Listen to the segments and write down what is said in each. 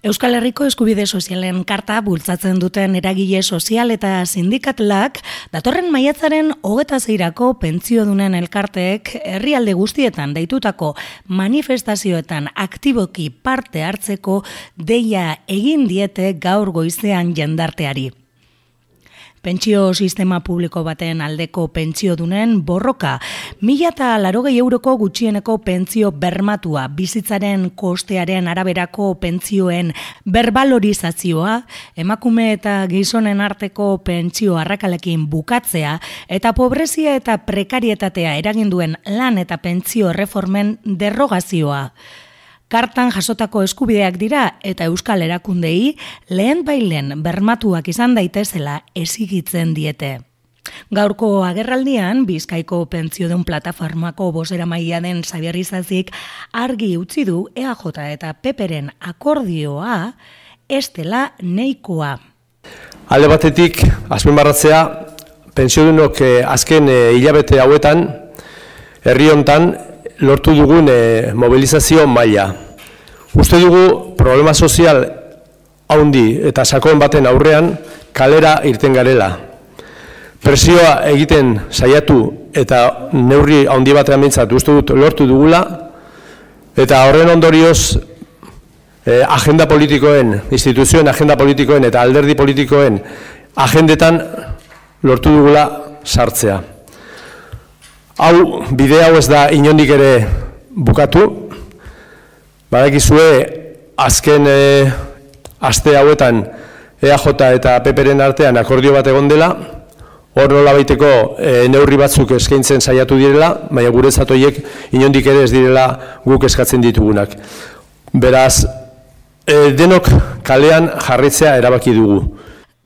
Euskal Herriko eskubide sozialen karta bultzatzen duten eragile sozial eta sindikatlak datorren maiatzaren hogeta zeirako pentsio dunen elkarteek herrialde guztietan deitutako manifestazioetan aktiboki parte hartzeko deia egin diete gaur goizean jendarteari. Pentsio sistema publiko baten aldeko pentsio dunen borroka, mila eta larogei euroko gutxieneko pentsio bermatua, bizitzaren kostearen araberako pentsioen berbalorizazioa, emakume eta gizonen arteko pentsio arrakalekin bukatzea, eta pobrezia eta prekarietatea eraginduen lan eta pentsio reformen derrogazioa kartan jasotako eskubideak dira eta euskal erakundei lehen bailen bermatuak izan daitezela esigitzen diete. Gaurko agerraldian, Bizkaiko pentsiodun plataformako bosera maia den Zabiarizazik argi utzi du EAJ eta Peperen akordioa estela neikoa. Alde batetik, azpen barratzea, pentsiodunok eh, azken eh, hilabete hauetan, herri hontan, lortu dugun e, mobilizazio maila. Uste dugu problema sozial haundi eta sakon baten aurrean kalera irten garela. Presioa egiten saiatu eta neurri haundi batean bintzat uste dut lortu dugula eta horren ondorioz e, agenda politikoen, instituzioen agenda politikoen eta alderdi politikoen agendetan lortu dugula sartzea. Hau, bide hau ez da inondik ere bukatu. Badakizue, azken e, aste hauetan EAJ eta PPren artean akordio bat egon dela, hor nola baiteko e, neurri batzuk eskaintzen saiatu direla, baina gure zatoiek inondik ere ez direla guk eskatzen ditugunak. Beraz, e, denok kalean jarritzea erabaki dugu.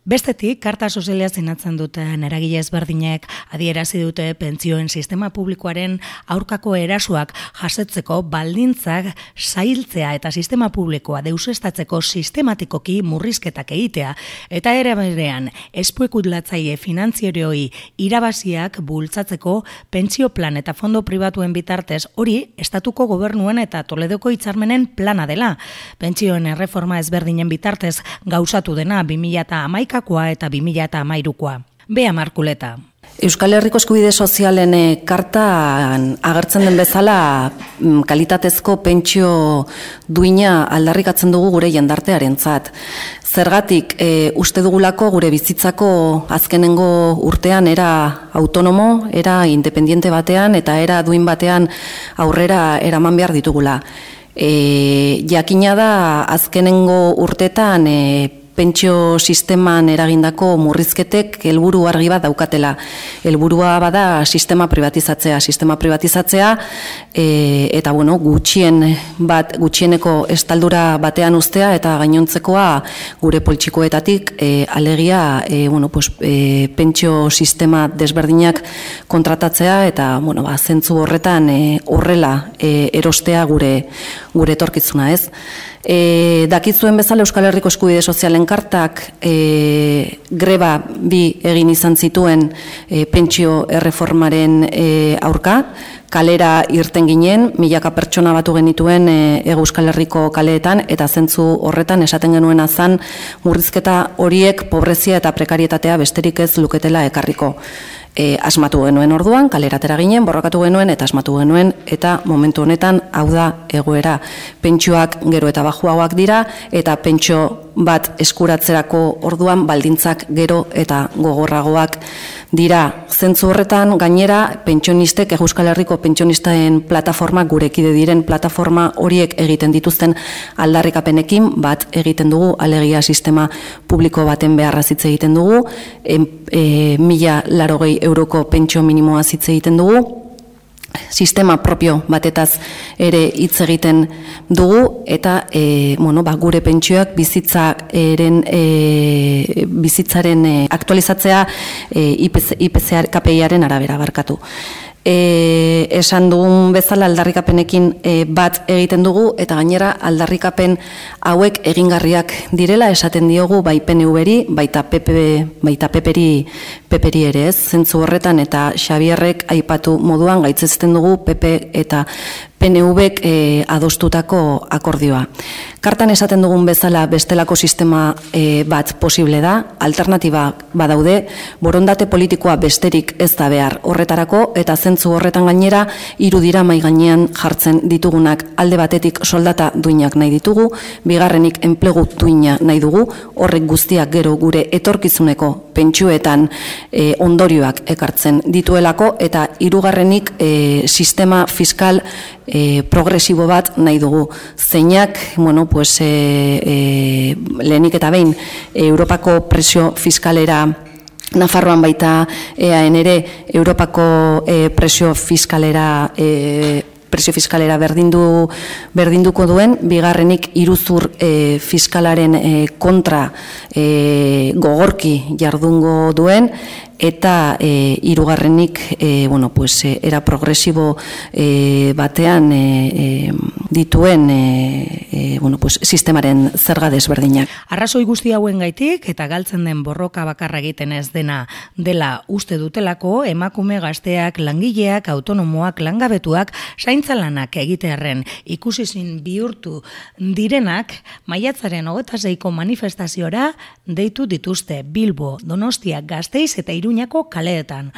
Bestetik, karta sozialia zinatzen duten eragile ezberdinek adierazi dute pentsioen sistema publikoaren aurkako erasuak jasetzeko baldintzak sailtzea eta sistema publikoa deusestatzeko sistematikoki murrizketak egitea eta ere berean espuekutlatzaile finanzierioi irabaziak bultzatzeko pentsio plan eta fondo pribatuen bitartez hori estatuko gobernuen eta toledoko hitzarmenen plana dela. Pentsioen erreforma ezberdinen bitartez gauzatu dena 2000 2000 eta 2013koa. Bea Markuleta. Euskal Herriko Eskubide Sozialen eh, kartan agertzen den bezala mm, kalitatezko pentsio duina aldarrikatzen dugu gure jendartearentzat. Zergatik e, uste dugulako gure bizitzako azkenengo urtean era autonomo, era independiente batean eta era duin batean aurrera eraman behar ditugula. E, jakina da azkenengo urtetan e, pentsio sisteman eragindako murrizketek helburu argi bat daukatela. Helburua bada sistema privatizatzea, sistema privatizatzea e, eta bueno, gutxien bat gutxieneko estaldura batean ustea eta gainontzekoa gure poltsikoetatik e, alegia e, bueno, pues, e, pentsio sistema desberdinak kontratatzea eta bueno, ba, zentzu horretan e, horrela e, erostea gure gure etorkizuna, ez? E, dakizuen bezala Euskal Herriko Eskubide Sozialen kartak e, greba bi egin izan zituen e, pentsio erreformaren e, aurka, kalera irten ginen, milaka pertsona batu genituen e, Euskal Herriko kaleetan, eta zentzu horretan esaten genuen azan murrizketa horiek pobrezia eta prekarietatea besterik ez luketela ekarriko e, asmatu genuen orduan, kaleratera ginen, borrokatu genuen eta asmatu genuen eta momentu honetan hau da egoera. Pentsuak gero eta bajuagoak dira eta pentso bat eskuratzerako orduan baldintzak gero eta gogorragoak dira. Zentzu horretan gainera pentsionistek Euskal Herriko pentsionistaen plataforma gurekide diren plataforma horiek egiten dituzten aldarrikapenekin bat egiten dugu alegia sistema publiko baten beharra hitz egiten dugu. E, e, mila larogei euroko pentsio minimoa hitz egiten dugu sistema propio batetaz ere hitz egiten dugu eta e, bueno, ba, gure pentsioak bizitzaren e, bizitzaren e, aktualizatzea e, IPC, IPC KPIaren arabera barkatu e, esan dugun bezala aldarrikapenekin e, bat egiten dugu eta gainera aldarrikapen hauek egingarriak direla esaten diogu bai PNV-ri, baita PP, baita PP-ri, PP-ri ere, ez? Zentzu horretan eta Xabierrek aipatu moduan gaitzezten dugu PP eta PNV-ek e, adostutako akordioa. Kartan esaten dugun bezala bestelako sistema e, bat posible da, alternatiba badaude, borondate politikoa besterik ez da behar horretarako, eta zentzu horretan gainera, irudira mai gainean jartzen ditugunak. Alde batetik soldata duinak nahi ditugu, bigarrenik enplegu duina nahi dugu, horrek guztiak gero gure etorkizuneko pentsuetan e, ondorioak ekartzen dituelako, eta hirugarrenik e, sistema fiskal e, progresibo bat nahi dugu. Zeinak, bueno, pues, e, e, lehenik eta behin, Europako presio fiskalera Nafarroan baita EAN ere Europako e, presio fiskalera e, presio fiskalera berdindu, berdinduko duen, bigarrenik iruzur e, fiskalaren e, kontra e, gogorki jardungo duen, eta e, irugarrenik e, bueno, pues, e, era progresibo e, batean e, e, dituen e, e, bueno, pues, sistemaren zerga desberdinak. Arrazoi guzti hauen gaitik eta galtzen den borroka bakarra egiten ez dena dela uste dutelako emakume gazteak, langileak, autonomoak, langabetuak, zaintzalanak egitearen ikusizin bihurtu direnak maiatzaren hogeta zeiko manifestaziora deitu dituzte Bilbo, Donostia, Gazteiz eta Iruñako kaleetan.